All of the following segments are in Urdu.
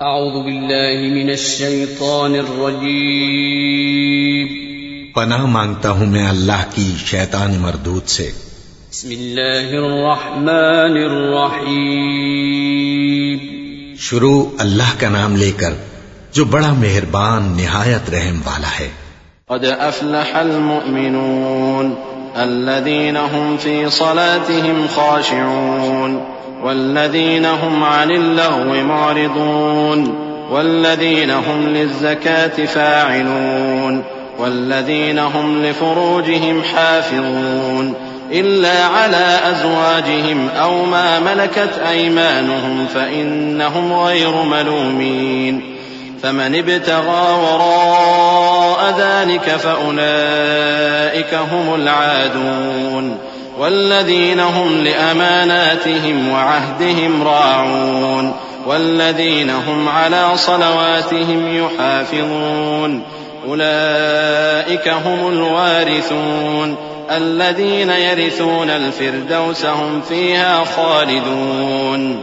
أعوذ بالله من الشيطان الرجيم. پناہ مانگتا ہوں میں اللہ کی شیطان مردود سے۔ بسم الله الرحمن الرحيم شروع اللہ کا نام لے کر جو بڑا مہربان نہایت رحم والا ہے۔ قد أفلح المؤمنون الذين هم في صلاتهم خاشعون۔ والذين هم عن اللغو معرضون والذين هم للزكاة فاعلون والذين هم لفروجهم حافظون إلا على أزواجهم أو ما ملكت أيمانهم فإنهم غير ملومين فمن ابتغى وراء ذلك فأولئك هم العادون والذين هم لأماناتهم وعهدهم راعون والذين هم على صلواتهم يحافظون أولئك هم الوارثون الذين يرثون الفردوس هم فيها خالدون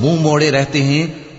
مو موڑے رہتے ہیں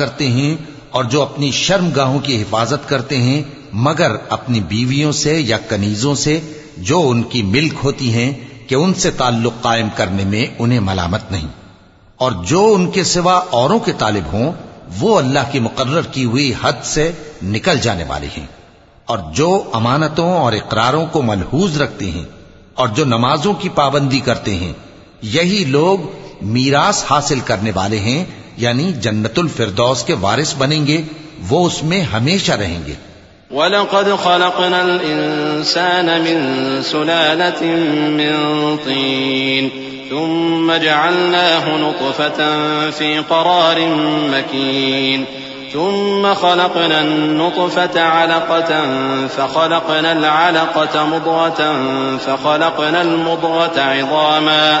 کرتے ہیں اور جو اپنی شرم گاہوں کی حفاظت کرتے ہیں، مگر اپنی بیویوں سے یا کنیزوں سے جو ان کی ملک ہوتی ہیں کہ ان سے تعلق قائم کرنے میں انہیں ملامت نہیں۔ اور جو ان کے سوا اوروں کے طالب ہوں، وہ اللہ کی مقرر کی ہوئی حد سے نکل جانے والے ہیں۔ اور جو امانتوں اور اقراروں کو ملحوظ رکھتے ہیں، اور جو نمازوں کی پابندی کرتے ہیں، یہی لوگ میراث حاصل کرنے والے ہیں یعنی جنت الفردوس کے وارث بنیں گے وہ اس میں ہمیشہ رہیں گے ولقد خلقنا الإنسان من سلالة من طين ثم جعلناه نطفة في قرار مكين ثم خلقنا النطفة علقة فخلقنا العلقة مضغة فخلقنا المضغة عظاما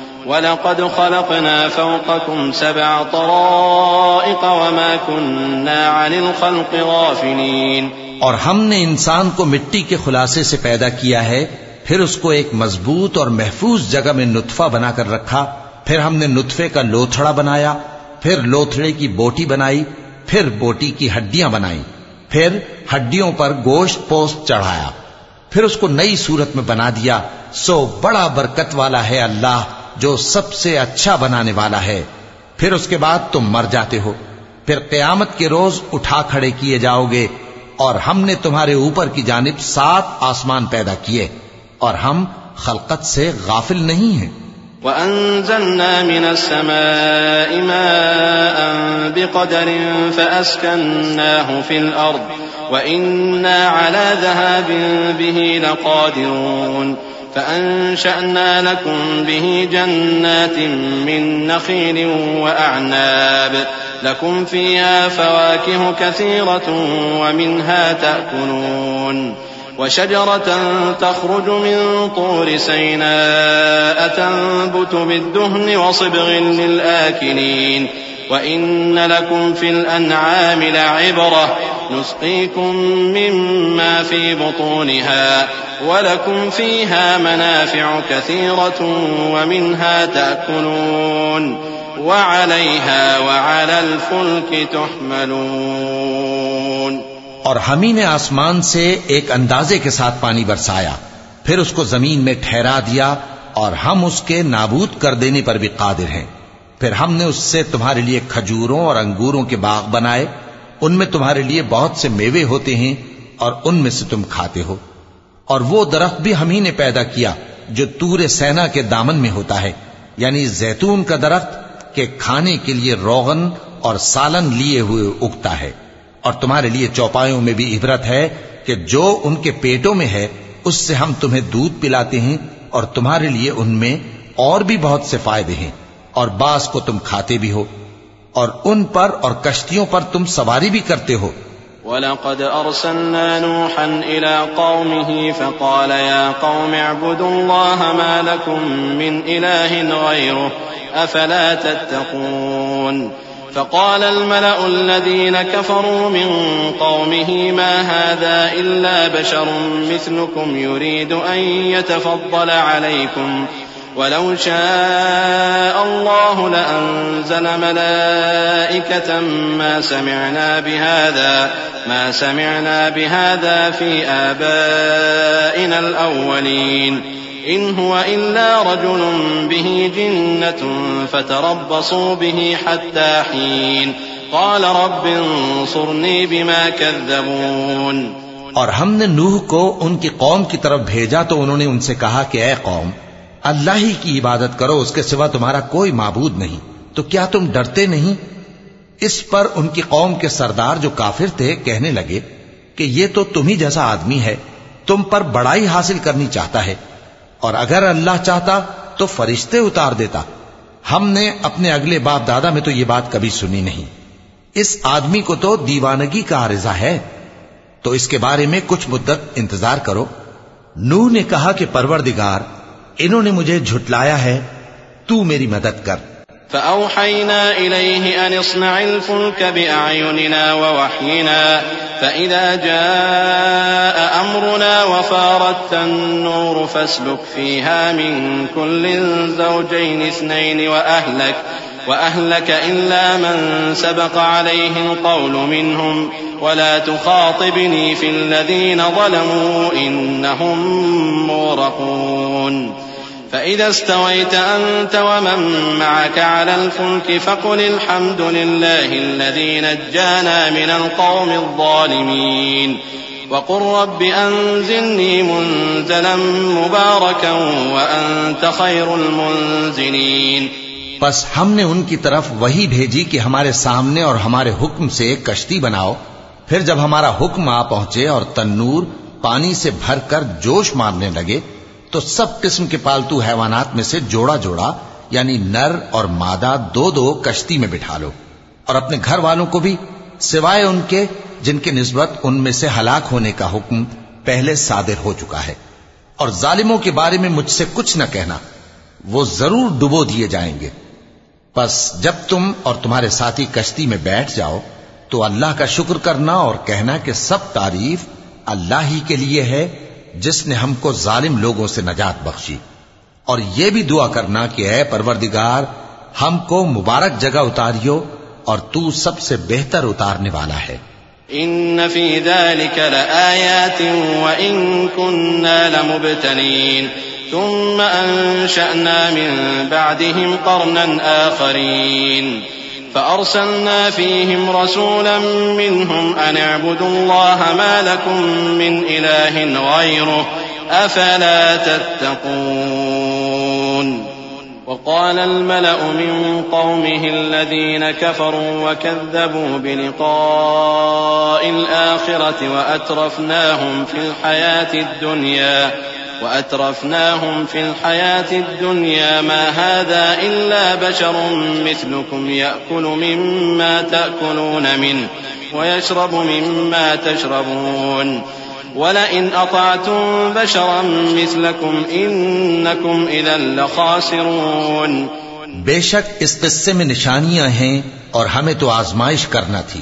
ولقد خلقنا فوقكم سبع طرائق وما كنا عن الخلق غافلين. اور ہم نے انسان کو مٹی کے خلاصے سے پیدا کیا ہے، پھر اس کو ایک مضبوط اور محفوظ جگہ میں نطفہ بنا کر رکھا، پھر ہم نے نطفے کا لوتھڑا بنایا، پھر لوتھڑے کی بوٹی بنائی، پھر بوٹی کی ہڈیاں بنائی، پھر ہڈیوں پر گوشت پوست چڑھایا، پھر اس کو نئی صورت میں بنا دیا، سو بڑا برکت والا ہے اللہ۔ جو سب سے اچھا بنانے والا ہے۔ پھر اس کے بعد تم مر جاتے ہو۔ پھر قیامت کے روز اٹھا کھڑے کیے جاؤ گے اور ہم نے تمہارے اوپر کی جانب سات آسمان پیدا کیے اور ہم خلقت سے غافل نہیں ہیں۔ وأنزلنا من السماء ماء بقدر فأسكناه في الأرض وإنا على ذهاب به لقادرون فأنشأنا لكم به جنات من نخيل وأعناب. لكم فيها فواكه كثيرة ومنها تأكلون. وشجرة تخرج من طور سيناء تنبت بالدهن وصبغ للآكلين. وإن لكم في الأنعام لعبرة نسقيكم مما في بطونها ولكم فيها منافع كثيرة ومنها تأكلون وعليها وعلى الفلك تحملون اور ہم ہی نے آسمان سے ایک اندازے کے ساتھ پانی برسایا، پھر اس کو زمین میں ٹھہرا دیا اور ہم اس کے نابود کر دینے پر بھی قادر ہیں۔ پھر ہم نے اس سے تمہارے لیے کھجوروں اور انگوروں کے باغ بنائے۔ ان میں تمہارے لیے بہت سے میوے ہوتے ہیں اور ان میں سے تم کھاتے ہو۔ اور وہ درخت بھی ہم ہی نے پیدا کیا جو تور سینا کے دامن میں ہوتا ہے۔ یعنی زیتون کا درخت کے کھانے کے لیے روغن اور سالن لیے ہوئے اگتا ہے۔ اور تمہارے لیے چوپایوں میں بھی عبرت ہے کہ جو ان کے پیٹوں میں ہے، اس سے ہم تمہیں دودھ پلاتے ہیں اور تمہارے لیے ان میں اور بھی بہت سے فائدے ہیں۔ اور بعض کو تم کھاتے بھی ہو اور ان پر اور کشتیوں پر تم سواری بھی کرتے ہو ولقد أرسلنا نوحا إلى قومه فقال يا قوم اعبدوا الله ما لكم من إله غيره أفلا تتقون فقال الملأ الذين كفروا من قومه ما هذا إلا بشر مثلكم يريد أن يتفضل عليكم ولو شاء الله لأنزل ملائكة ما سمعنا بهذا ما سمعنا بهذا في آبائنا الأولين. إن هو إلا رجل به جنة فتربصوا به حتى حين. قال رب انصرني بما كذبون. اور ہم نے نوح کو ان کی قوم کی طرف بھیجا تو انہوں نے ان سے اللہ ہی کی عبادت کرو، اس کے سوا تمہارا کوئی معبود نہیں۔ تو کیا تم ڈرتے نہیں؟ اس پر ان کی قوم کے سردار جو کافر تھے کہنے لگے کہ یہ تو تم ہی جیسا آدمی ہے، تم پر بڑائی حاصل کرنی چاہتا ہے۔ اور اگر اللہ چاہتا تو فرشتے اتار دیتا۔ ہم نے اپنے اگلے باپ دادا میں تو یہ بات کبھی سنی نہیں۔ اس آدمی کو تو دیوانگی کا عارضہ ہے۔ تو اس کے بارے میں کچھ مدت انتظار کرو۔ نوح نے کہا کہ پروردگار انہوں نے مجھے جھٹلایا ہے تو میری مدد کر فأوحينا إليه أن اصنع الفلك بأعيننا ووحينا فإذا جاء أمرنا وفارت النور فاسلك فيها من كل زوجين اثنين وأهلك وأهلك إلا من سبق عليه القول منهم. ولا تخاطبني في الذين ظلموا إنهم مورقون فإذا استويت أنت ومن معك على الفلك فقل الحمد لله الذي نجانا من القوم الظالمين وقل رب أنزلني منزلا مباركا وأنت خير المنزلين بس ہم نے ان کی طرف وہی بھیجی کہ ہمارے سامنے اور ہمارے حکم سے ایک کشتی بناؤ۔ پھر جب ہمارا حکم آ پہنچے اور تنور پانی سے بھر کر جوش مارنے لگے تو سب قسم کے پالتو حیوانات میں سے جوڑا جوڑا یعنی نر اور مادہ دو دو کشتی میں بٹھا لو۔ اور اپنے گھر والوں کو بھی، سوائے ان کے جن کے نسبت ان میں سے ہلاک ہونے کا حکم پہلے صادر ہو چکا ہے۔ اور ظالموں کے بارے میں مجھ سے کچھ نہ کہنا، وہ ضرور ڈبو دیے جائیں گے۔ بس جب تم اور تمہارے ساتھی کشتی میں بیٹھ جاؤ، تو اللہ کا شکر کرنا اور کہنا کہ سب تعریف اللہ ہی کے لیے ہے جس نے ہم کو ظالم لوگوں سے نجات بخشی۔ اور یہ بھی دعا کرنا کہ اے پروردگار، ہم کو مبارک جگہ اتاریو اور تو سب سے بہتر اتارنے والا ہے۔ إن في ذلك لآيات وإن كنا لمبتلين ثم أنشأنا من بعدهم قرنا آخرين فأرسلنا فيهم رسولا منهم أن اعبدوا الله ما لكم من إله غيره أفلا تتقون وقال الملأ من قومه الذين كفروا وكذبوا بلقاء الآخرة وأترفناهم في الحياة الدنيا وأترفناهم في الحياة الدنيا ما هذا إلا بشر مثلكم يأكل مما تأكلون منه ويشرب مما تشربون. ولئن أطعتم بشرا مثلكم إنكم إذا لخاسرون. بے شک اس قصے میں نشانیاں ہیں اور ہمیں تو آزمائش کرنا تھی۔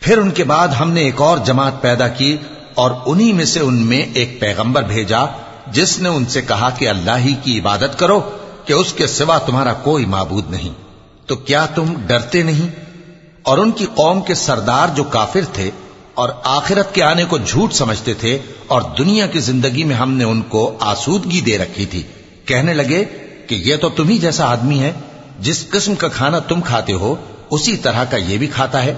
پھر ان کے بعد ہم نے ایک اور جماعت پیدا کی اور انہی میں سے ان میں ایک پیغمبر بھیجا جس نے ان سے کہا کہ اللہ ہی کی عبادت کرو کہ اس کے سوا تمہارا کوئی معبود نہیں۔ تو کیا تم ڈرتے نہیں؟ اور ان کی قوم کے سردار جو کافر تھے اور آخرت کے آنے کو جھوٹ سمجھتے تھے اور دنیا کی زندگی میں ہم نے ان کو آسودگی دے رکھی تھی۔ کہنے لگے کہ یہ تو تم ہی جیسا آدمی ہے، جس قسم کا کھانا تم کھاتے ہو، اسی طرح کا یہ بھی کھاتا ہے۔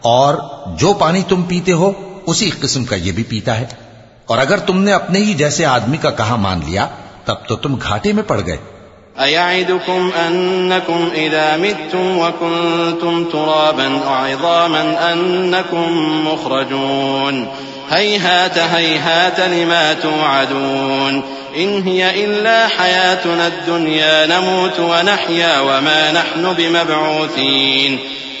اور جو پانی تم پیتے ہو، اسی قسم کا یہ بھی پیتا ہے۔ اور اگر تم نے اپنے ہی جیسے آدمی کا کہا مان لیا تب تو تم گھاٹے میں پڑ گئے أيعدكم أنكم إذا متم وكنتم ترابا أعظاما أنكم مخرجون هيهات هيهات لما توعدون إن هي إلا حياتنا الدنيا نموت ونحيا وما نحن بمبعوثين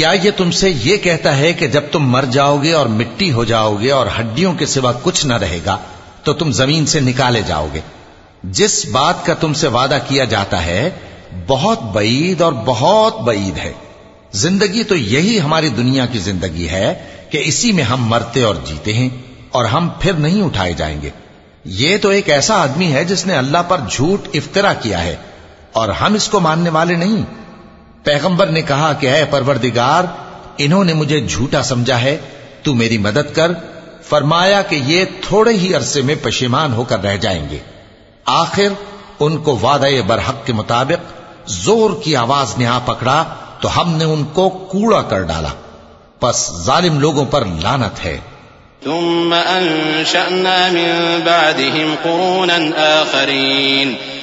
کیا یہ تم سے یہ کہتا ہے کہ جب تم مر جاؤ گے اور مٹی ہو جاؤ گے اور ہڈیوں کے سوا کچھ نہ رہے گا، تو تم زمین سے نکالے جاؤ گے۔ جس بات کا تم سے وعدہ کیا جاتا ہے، بہت بعید اور بہت بعید ہے۔ زندگی تو یہی ہماری دنیا کی زندگی ہے کہ اسی میں ہم مرتے اور جیتے ہیں اور ہم پھر نہیں اٹھائے جائیں گے۔ یہ تو ایک ایسا آدمی ہے جس نے اللہ پر جھوٹ افطرا کیا ہے اور ہم اس کو ماننے والے نہیں۔ پیغمبر نے کہا کہ اے پروردگار، انہوں نے مجھے جھوٹا سمجھا ہے، تو میری مدد کر۔ فرمایا کہ یہ تھوڑے ہی عرصے میں پشیمان ہو کر رہ جائیں گے۔ آخر ان کو وعدہ برحق کے مطابق زور کی آواز نے آ پکڑا، تو ہم نے ان کو کوڑا کر ڈالا۔ پس ظالم لوگوں پر لانت ہے۔ ثم أنشأنا من بعدهم قرونا آخرين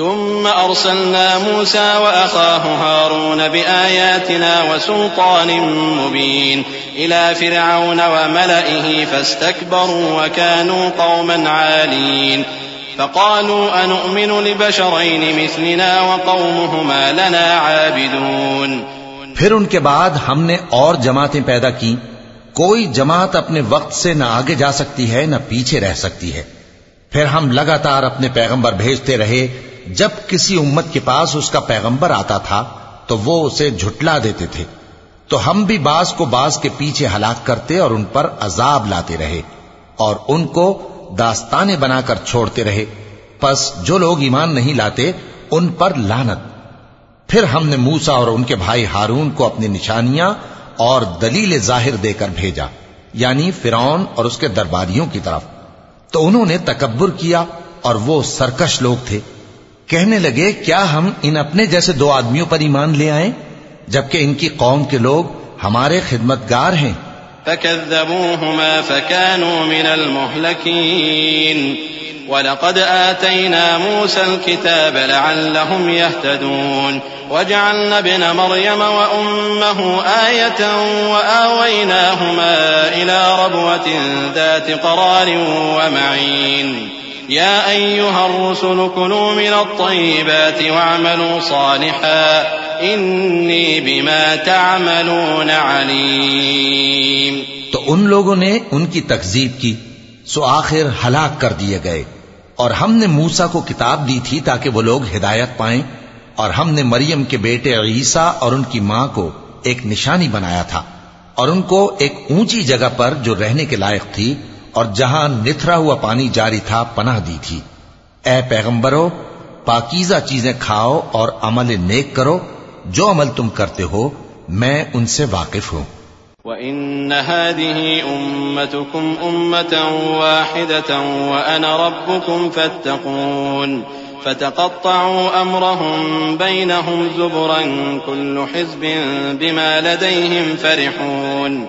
ثم أرسلنا موسى وأخاه هارون بآياتنا وسلطان مبين إلى فرعون وملئه فاستكبروا وكانوا قوما عالين فقالوا أنؤمن لبشرين مثلنا وقومهما لنا عابدون پھر ان کے بعد ہم نے اور جماعتیں پیدا کی کوئی جماعت اپنے وقت سے نہ آگے جا سکتی ہے، نہ پیچھے رہ سکتی ہے۔ پھر ہم لگاتار اپنے پیغمبر بھیجتے رہے۔ جب کسی امت کے پاس اس کا پیغمبر آتا تھا، تو وہ اسے جھٹلا دیتے تھے۔ تو ہم بھی باز کو باز کے پیچھے ہلاک کرتے اور ان پر عذاب لاتے رہے اور ان کو داستانے بنا کر چھوڑتے رہے۔ پس جو لوگ ایمان نہیں لاتے، ان پر لانت پھر ہم نے موسا اور ان کے بھائی ہارون کو اپنی نشانیاں اور دلیل ظاہر دے کر بھیجا یعنی فرعون اور اس کے درباریوں کی طرف۔ تو انہوں نے تکبر کیا اور وہ سرکش لوگ تھے۔ کہنے لگے، کیا ہم ان اپنے جیسے دو آدمیوں پر ایمان لے آئیں؟ جبکہ ان کی قوم کے لوگ ہمارے خدمتگار ہیں۔ فكذبوهما فكانوا من المهلكين۔ ولقد آتينا موسى الكتاب لعلهم يهتدون۔ وجعلنا ابن مريم وأمه آية وآويناهما إلى ربوة ذات قرار ومعين۔ يا أيها الرسل كلوا من الطيبات واعملوا صالحا إني بما تعملون عليم تو ان لوگوں نے ان کی تکذیب کی، سو آخر ہلاک کر دیے گئے۔ اور ہم نے موسا کو کتاب دی تھی تاکہ وہ لوگ ہدایت پائیں۔ اور ہم نے مریم کے بیٹے عیسیٰ اور ان کی ماں کو ایک نشانی بنایا تھا۔ اور ان کو ایک اونچی جگہ پر جو رہنے کے لائق تھی اور جہاں نتھرا ہوا پانی جاری تھا، پناہ دی تھی۔ اے پیغمبرو، پاکیزہ چیزیں کھاؤ اور عمل نیک کرو۔ جو عمل تم کرتے ہو، میں ان سے واقف ہوں۔ وَإِنَّ هَذِهِ أُمَّتُكُمْ أُمَّةً وَاحِدَةً وَأَنَا رَبُّكُمْ فَاتَّقُونَ فتقطعوا أمرهم بينهم زبرا كل حزب بما لديهم فرحون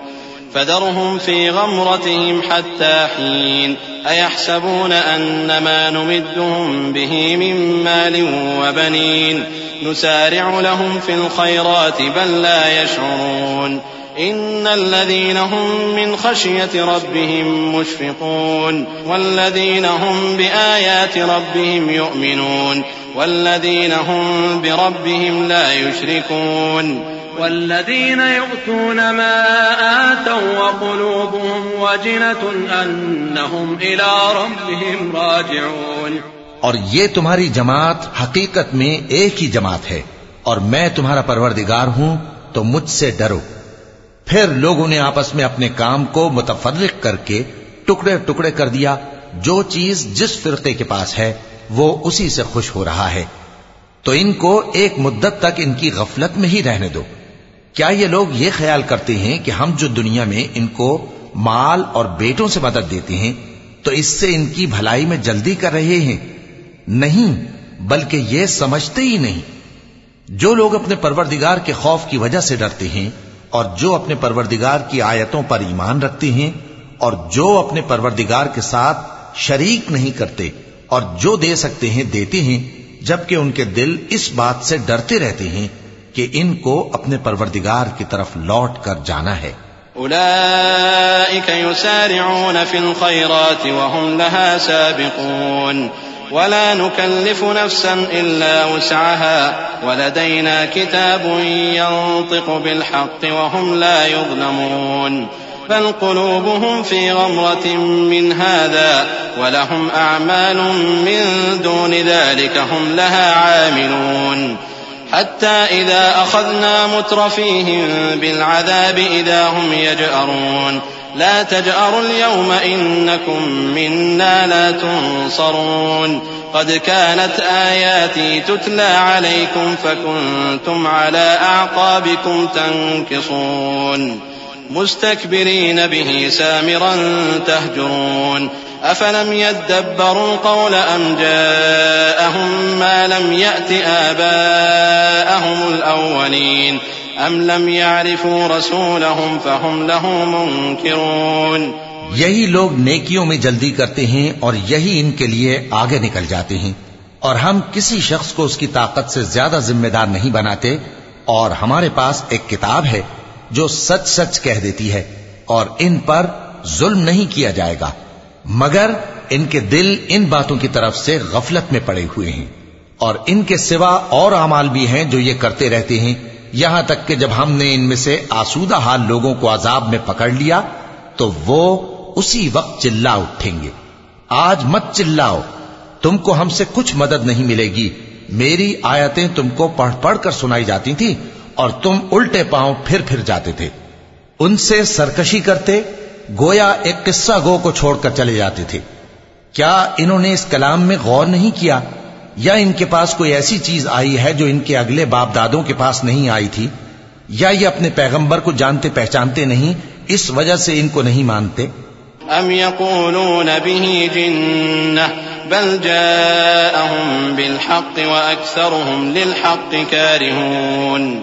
فذرهم في غمرتهم حتى حين أيحسبون أن ما نمدهم به من مال وبنين نسارع لهم في الخيرات بل لا يشعرون إن الذين هم من خشية ربهم مشفقون والذين هم بآيات ربهم يؤمنون والذين هم بربهم لا يشركون والذين يؤتون ما آتوا وقلوبهم وجنة أنهم إلى ربهم راجعون. اور یہ تمہاری جماعت حقیقت میں ایک ہی جماعت ہے اور میں تمہارا پروردگار ہوں، تو مجھ سے ڈرو۔ پھر لوگوں نے آپس میں اپنے کام کو متفرق کر کے ٹکڑے ٹکڑے کر دیا، جو چیز جس فرقے کے پاس ہے، وہ اسی سے خوش ہو رہا ہے۔ تو ان کو ایک مدت تک ان کی غفلت میں ہی رہنے دو۔ کیا یہ لوگ یہ خیال کرتے ہیں کہ ہم جو دنیا میں ان کو مال اور بیٹوں سے مدد دیتے ہیں، تو اس سے ان کی بھلائی میں جلدی کر رہے ہیں؟ نہیں، بلکہ یہ سمجھتے ہی نہیں۔ جو لوگ اپنے پروردگار کے خوف کی وجہ سے ڈرتے ہیں اور جو اپنے پروردگار کی آیتوں پر ایمان رکھتے ہیں اور جو اپنے پروردگار کے ساتھ شریک نہیں کرتے اور جو دے سکتے ہیں، دیتے ہیں، جبکہ ان کے دل اس بات سے ڈرتے رہتے ہیں کہ ان کو اپنے پروردگار کی طرف لوٹ کر جانا ہے أولئك يسارعون في الخيرات وهم لها سابقون ولا نكلف نفسا إلا وسعها ولدينا كتاب ينطق بالحق وهم لا يظلمون بل قلوبهم في غمرة من هذا ولهم أعمال من دون ذلك هم لها عاملون حتى إذا أخذنا مترفيهم بالعذاب إذا هم يجأرون. لا تجأروا اليوم إنكم منا لا تنصرون. قد كانت آياتي تتلى عليكم فكنتم على أعقابكم تنكصون. مستكبرين به سامرا تهجرون. أفلم يدبروا القول أم جاءهم ما لم يأت آباءهم الأولين أم لم يعرفوا رسولهم فهم له منكرون یہی لوگ نیکیوں میں جلدی کرتے ہیں اور یہی ان کے لیے آگے نکل جاتے ہیں اور ہم کسی شخص کو اس کی طاقت سے زیادہ ذمہ دار نہیں بناتے اور ہمارے پاس ایک کتاب ہے جو سچ سچ کہہ دیتی ہے اور ان پر ظلم نہیں کیا جائے گا۔ مگر ان کے دل ان باتوں کی طرف سے غفلت میں پڑے ہوئے ہیں اور ان کے سوا اور اعمال بھی ہیں جو یہ کرتے رہتے ہیں۔ یہاں تک کہ جب ہم نے ان میں سے آسودہ حال لوگوں کو عذاب میں پکڑ لیا، تو وہ اسی وقت چلا اٹھیں گے۔ آج مت چلاؤ، تم کو ہم سے کچھ مدد نہیں ملے گی۔ میری آیتیں تم کو پڑھ پڑھ کر سنائی جاتی تھی اور تم الٹے پاؤں پھر پھر جاتے تھے۔ ان سے سرکشی کرتے گویا ایک قصہ گو کو چھوڑ کر چلے جاتے تھے کیا انہوں نے اس کلام میں غور نہیں کیا؟ یا ان کے پاس کوئی ایسی چیز آئی ہے جو ان کے اگلے باپ دادوں کے پاس نہیں آئی تھی؟ یا یہ اپنے پیغمبر کو جانتے پہچانتے نہیں، اس وجہ سے ان کو نہیں مانتے؟ أم يقولون به جنة بل جاءهم بالحق وأكثرهم للحق كارهون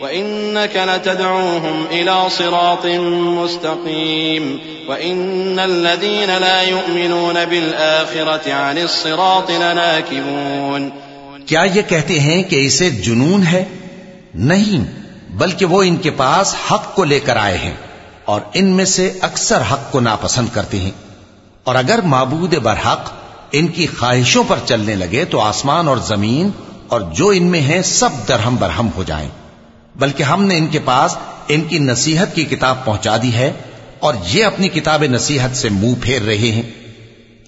وإنك لتدعوهم إلى صراط مستقيم وإن الذين لا يؤمنون بالآخرة عن الصراط لناكبون کیا یہ کہتے ہیں کہ اسے جنون ہے؟ نہیں، بلکہ وہ ان کے پاس حق کو لے کر آئے ہیں اور ان میں سے اکثر حق کو ناپسند کرتے ہیں۔ اور اگر معبود برحق ان کی خواہشوں پر چلنے لگے تو آسمان اور زمین اور جو ان میں ہیں سب درہم برہم ہو جائیں۔ بلکہ ہم نے ان کے پاس ان کی نصیحت کی کتاب پہنچا دی ہے اور یہ اپنی کتاب نصیحت سے منہ پھیر رہے ہیں۔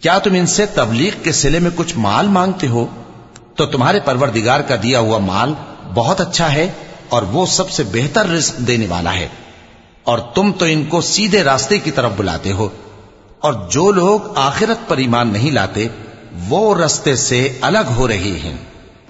کیا تم ان سے تبلیغ کے سلے میں کچھ مال مانگتے ہو؟ تو تمہارے پروردگار کا دیا ہوا مال بہت اچھا ہے اور وہ سب سے بہتر رزق دینے والا ہے۔ اور تم تو ان کو سیدھے راستے کی طرف بلاتے ہو۔ اور جو لوگ آخرت پر ایمان نہیں لاتے، وہ رستے سے الگ ہو رہے ہیں۔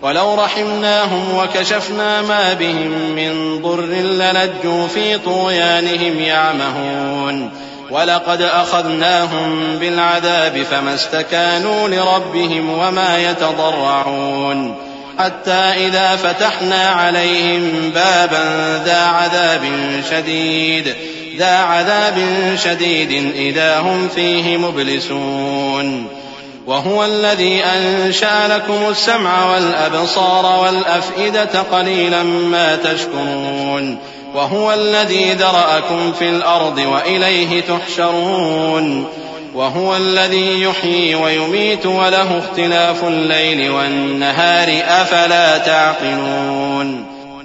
ولو رحمناهم وكشفنا ما بهم من ضر لنجوا في طغيانهم يعمهون. ولقد أخذناهم بالعذاب فما استكانوا لربهم وما يتضرعون. حتى إذا فتحنا عليهم بابا ذا عذاب شديد. ذا عذاب شديد إذا هم فيه مبلسون. وهو الذي أنشأ لكم السمع والأبصار والأفئدة قليلا ما تشكرون. وهو الذي ذرأكم في الأرض وإليه تحشرون. وهو الذي يحيي ويميت وله اختلاف الليل والنهار. أفلا تعقلون؟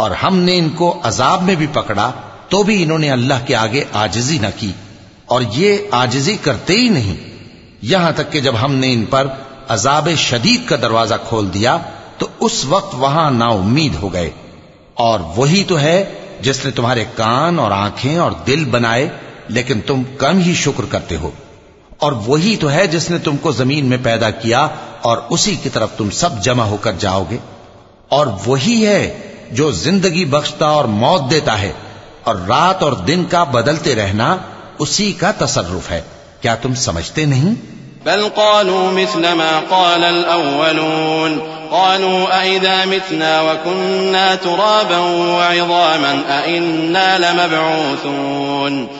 اور ہم نے ان کو عذاب میں بھی پکڑا، تو بھی انہوں نے اللہ کے آگے آجزی نہ کی۔ اور یہ آجزی کرتے ہی نہیں۔ یہاں تک کہ جب ہم نے ان پر عذاب شدید کا دروازہ کھول دیا، تو اس وقت وہاں نا امید ہو گئے۔ اور وہی تو ہے جس نے تمہارے کان اور آنکھیں اور دل بنائے، لیکن تم کم ہی شکر کرتے ہو۔ اور وہی تو ہے جس نے تم کو زمین میں پیدا کیا، اور اسی کی طرف تم سب جمع ہو کر جاؤ گے۔ اور وہی ہے جو زندگی بخشتا اور موت دیتا ہے اور رات اور دن کا بدلتے رہنا اسی کا تصرف ہے۔ کیا تم سمجھتے نہیں؟ بل قالوا مثل ما قال الأولون۔ قالوا أئذا متنا وكنا ترابا وعظاما أئنا لمبعوثون۔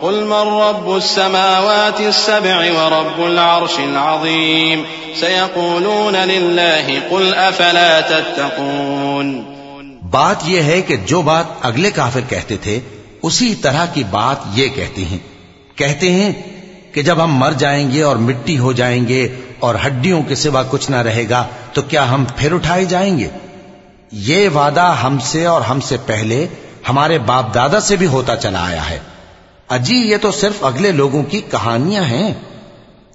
قل من رب السماوات السبع ورب العرش العظيم؟ سيقولون لله قل أفلا تتقون؟ بات یہ ہے کہ جو بات اگلے کافر کہتے تھے، اسی طرح کی بات یہ کہتے ہیں۔ کہتے ہیں کہ جب ہم مر جائیں گے اور مٹی ہو جائیں گے اور ہڈیوں کے سوا کچھ نہ رہے گا، تو کیا ہم پھر اٹھائے جائیں گے؟ یہ وعدہ ہم سے اور ہم سے پہلے ہمارے باپ دادا سے بھی ہوتا چلا آیا ہے۔ اجی، یہ تو صرف اگلے لوگوں کی کہانیاں ہیں۔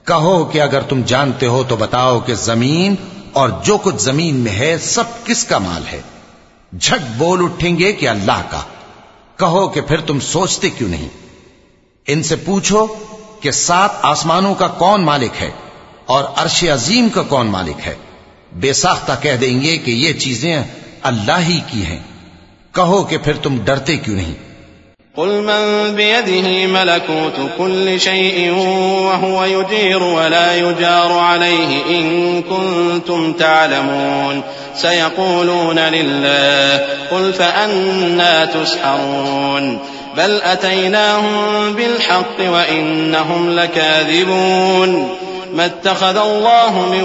کہو کہ اگر تم جانتے ہو تو بتاؤ کہ زمین اور جو کچھ زمین میں ہے، سب کس کا مال ہے؟ جھٹ بول اٹھیں گے کہ اللہ کا۔ کہو کہ پھر تم سوچتے کیوں نہیں؟ ان سے پوچھو کہ سات آسمانوں کا کون مالک ہے اور عرش عظیم کا کون مالک ہے۔ بے ساختہ کہہ دیں گے کہ یہ چیزیں اللہ ہی کی ہیں۔ کہو کہ پھر تم ڈرتے کیوں نہیں؟ قل من بيده ملكوت كل شيء وهو يجير ولا يجار عليه إن كنتم تعلمون. سيقولون لله قل فأنا تسحرون. بل أتيناهم بالحق وإنهم لكاذبون. ما اتخذ الله من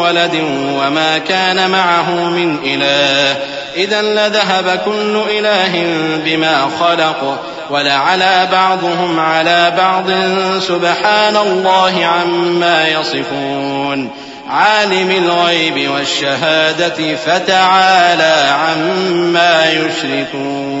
ولد وما كان معه من إله. إذا لذهب كل إله بما خلق ولعلى بعضهم على بعض سبحان الله عما يصفون. عالم الغيب والشهادة فتعالى عما يشركون.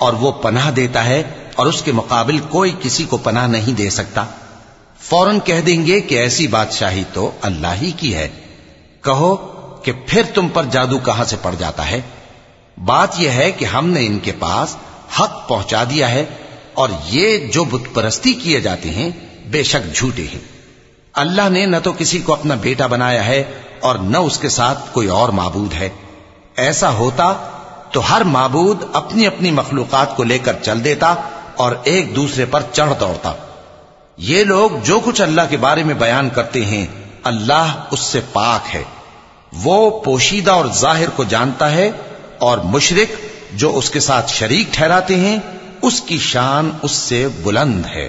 اور وہ پناہ دیتا ہے اور اس کے مقابل کوئی کسی کو پناہ نہیں دے سکتا۔ فوراً کہہ دیں گے کہ ایسی بادشاہی تو اللہ ہی کی ہے۔ کہو کہ پھر تم پر جادو کہاں سے پڑ جاتا ہے؟ بات یہ ہے کہ ہم نے ان کے پاس حق پہنچا دیا ہے اور یہ جو بت پرستی کیے جاتے ہیں، بے شک جھوٹے ہیں۔ اللہ نے نہ تو کسی کو اپنا بیٹا بنایا ہے اور نہ اس کے ساتھ کوئی اور معبود ہے۔ ایسا ہوتا تو ہر معبود اپنی اپنی مخلوقات کو لے کر چل دیتا اور ایک دوسرے پر چڑھ دوڑتا۔ یہ لوگ جو کچھ اللہ کے بارے میں بیان کرتے ہیں، اللہ اس سے پاک ہے۔ وہ پوشیدہ اور ظاہر کو جانتا ہے اور مشرق جو اس کے ساتھ شریک ٹھہراتے ہیں، اس کی شان اس سے بلند ہے۔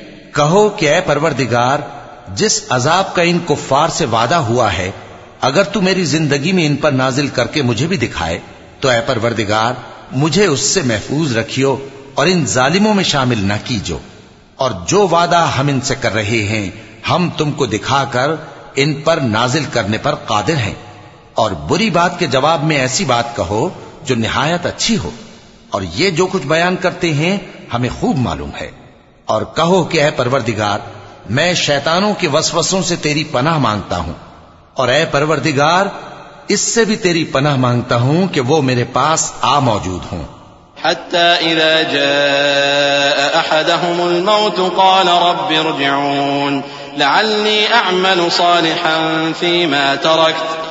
کہو کہ اے پروردگار، جس عذاب کا ان کفار سے وعدہ ہوا ہے، اگر تو میری زندگی میں ان پر نازل کر کے مجھے بھی دکھائے، تو اے پروردگار، مجھے اس سے محفوظ رکھیو اور ان ظالموں میں شامل نہ کیجو۔ اور جو وعدہ ہم ان سے کر رہے ہیں، ہم تم کو دکھا کر ان پر نازل کرنے پر قادر ہیں۔ اور بری بات کے جواب میں ایسی بات کہو جو نہایت اچھی ہو۔ اور یہ جو کچھ بیان کرتے ہیں، ہمیں خوب معلوم ہے۔ اور کہو کہ اے پروردگار، میں شیطانوں کے وسوسوں سے تیری پناہ مانگتا ہوں۔ اور اے پروردگار، اس سے بھی تیری پناہ مانگتا ہوں کہ وہ میرے پاس آ موجود ہوں۔ حتى إذا جاء أحدهم الموت قال رب ارجعون، لعلي أعمل صالحا فيما تركت۔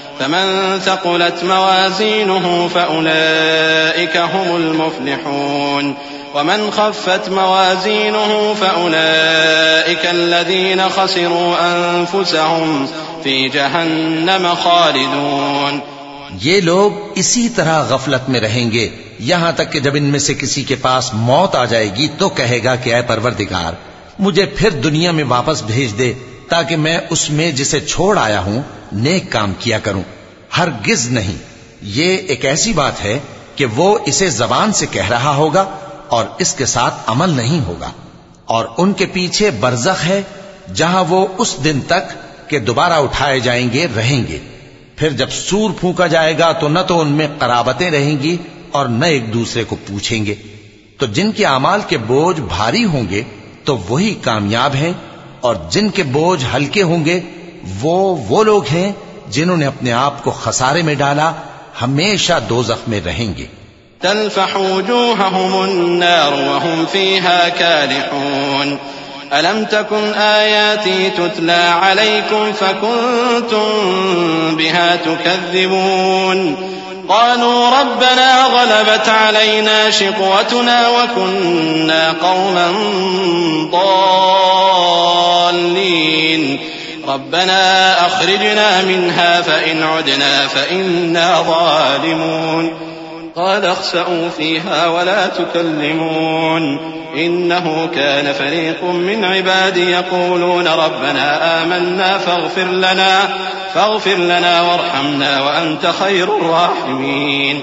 فمن ثقلت موازينه فأولئك هم المفلحون. ومن خفت موازينه فأولئك الذين خسروا أنفسهم في جهنم خالدون. یہ لوگ اسی طرح غفلت میں رہیں گے. یہاں تک کہ جب ان میں سے کسی کے پاس موت آ جائے گی تو کہے گا کہ اے پروردگار مجھے پھر دنیا میں واپس بھیج دے۔ میں تاکہ میں اس میں جسے چھوڑ آیا ہوں، نیک کام کیا کروں۔ ہرگز نہیں۔ یہ ایک ایسی بات ہے کہ وہ اسے زبان سے کہہ رہا ہوگا اور اس کے ساتھ عمل نہیں ہوگا۔ اور ان کے پیچھے برزخ ہے، جہاں وہ اس دن تک کہ دوبارہ اٹھائے جائیں گے، رہیں گے۔ پھر جب سور پھونکا جائے گا تو نہ تو ان میں قرابتیں رہیں گی اور نہ ایک دوسرے کو پوچھیں گے۔ تو جن کے اعمال کے بوجھ بھاری ہوں گے، تو وہی کامیاب ہیں اور جن کے بوجھ ہلکے ہوں گے، وہ وہ لوگ ہیں جنہوں نے اپنے آپ کو خسارے میں ڈالا، ہمیشہ دو میں رہیں گے۔ تلفح وجوههم النار وهم فيها كالحون ألم تكن آياتي تتلى عليكم فكنتم بها تكذبون قالوا ربنا غلبت علينا شقوتنا وكنا قوما ضالين. ربنا أخرجنا منها فإن عدنا فإنا ظالمون. قال اخسأوا فيها ولا تكلمون إنه كان فريق من عبادي يقولون ربنا آمنا فاغفر لنا فاغفر لنا وارحمنا وأنت خير الراحمين.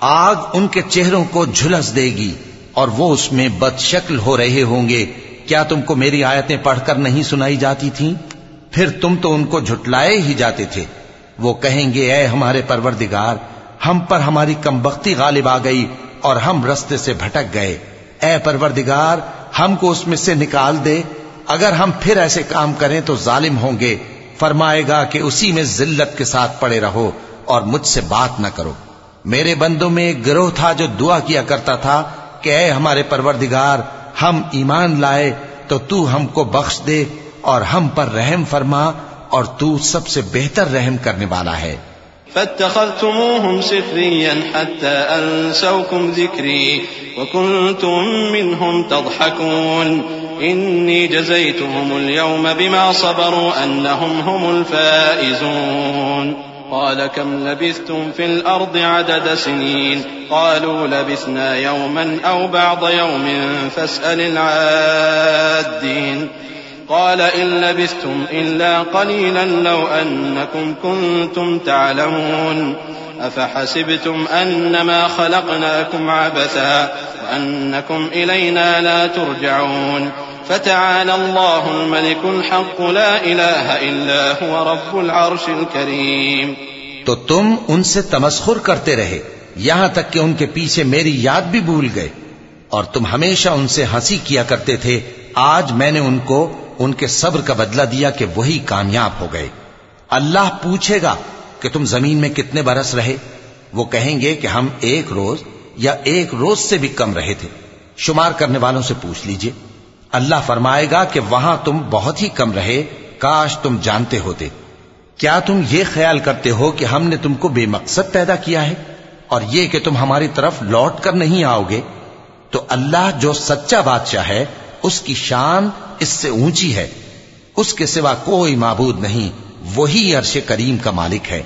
آگ ان کے چہروں کو جھلس دے گی اور وہ اس میں بد شکل ہو رہے ہوں گے۔ کیا تم کو میری آیتیں پڑھ کر نہیں سنائی جاتی تھیں؟ پھر تم تو ان کو جھٹلائے ہی جاتے تھے۔ وہ کہیں گے، اے ہمارے پروردگار ہم پر ہماری کمبختی غالب آ گئی اور ہم رستے سے بھٹک گئے۔ اے پروردگار، ہم کو اس میں سے نکال دے۔ اگر ہم پھر ایسے کام کریں تو ظالم ہوں گے۔ فرمائے گا کہ اسی میں ذلت کے ساتھ پڑے رہو اور مجھ سے بات نہ کرو۔ میرے بندوں میں ایک گروہ تھا جو دعا کیا کرتا تھا کہ اے ہمارے پروردگار، ہم ایمان لائے تو تو ہم کو بخش دے اور ہم پر رحم فرما اور تو سب سے بہتر رحم کرنے والا ہے۔ فاتخذتموهم سخريا حتى أنسوكم ذكري وكنتم منهم تضحكون. إني جزيتهم اليوم بما صبروا أنهم هم الفائزون. قال كم لبثتم في الأرض عدد سنين؟ قالوا لبثنا يوما أو بعض يوم فاسأل العادين. قال إن لبثتم إلا قليلا لو أنكم كنتم تعلمون أفحسبتم أنما خلقناكم عبثا وأنكم إلينا لا ترجعون فتعالى الله الملك الحق لا إله إلا هو رب العرش الكريم تو تم ان سے تمسخر کرتے رہے، یہاں تک کہ ان کے پیچھے میری یاد بھی بھول گئے۔ اور تم ہمیشہ ان سے ہنسی کیا کرتے تھے، آج میں نے ان کو ان کے صبر کا بدلہ دیا کہ وہی کامیاب ہو گئے۔ اللہ پوچھے گا کہ تم زمین میں کتنے برس رہے؟ وہ کہیں گے کہ ہم ایک روز یا ایک روز سے بھی کم رہے تھے۔ شمار کرنے والوں سے پوچھ لیجیے۔ اللہ فرمائے گا کہ وہاں تم بہت ہی کم رہے، کاش تم جانتے ہوتے۔ کیا تم یہ خیال کرتے ہو کہ ہم نے تم کو بے مقصد پیدا کیا ہے اور یہ کہ تم ہماری طرف لوٹ کر نہیں آؤ گے؟ تو اللہ جو سچا بادشاہ ہے اس کی شان اس سے اونچی ہے اس کے سوا کوئی معبود نہیں وہی عرش کریم کا مالک ہے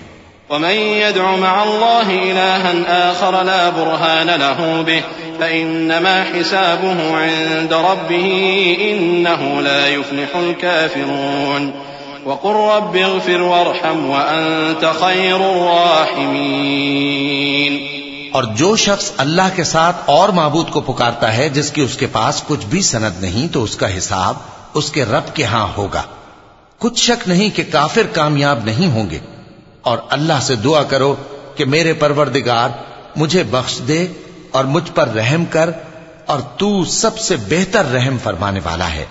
ومن يدع مع الله إلها آخر لا برهان له به فإنما حسابه عند ربه إنه لا يفلح الكافرون. وقل رب اغفر وارحم وأنت خير الراحمين. اور جو شخص اللہ کے ساتھ اور معبود کو پکارتا ہے جس کی اس کے پاس کچھ بھی سند نہیں تو اس کا حساب اس کے رب کے ہاں ہوگا۔ کچھ شک نہیں کہ کافر کامیاب نہیں ہوں گے۔ اور اللہ سے دعا کرو کہ میرے پروردگار، مجھے بخش دے اور مجھ پر رحم کر اور تو سب سے بہتر رحم فرمانے والا ہے۔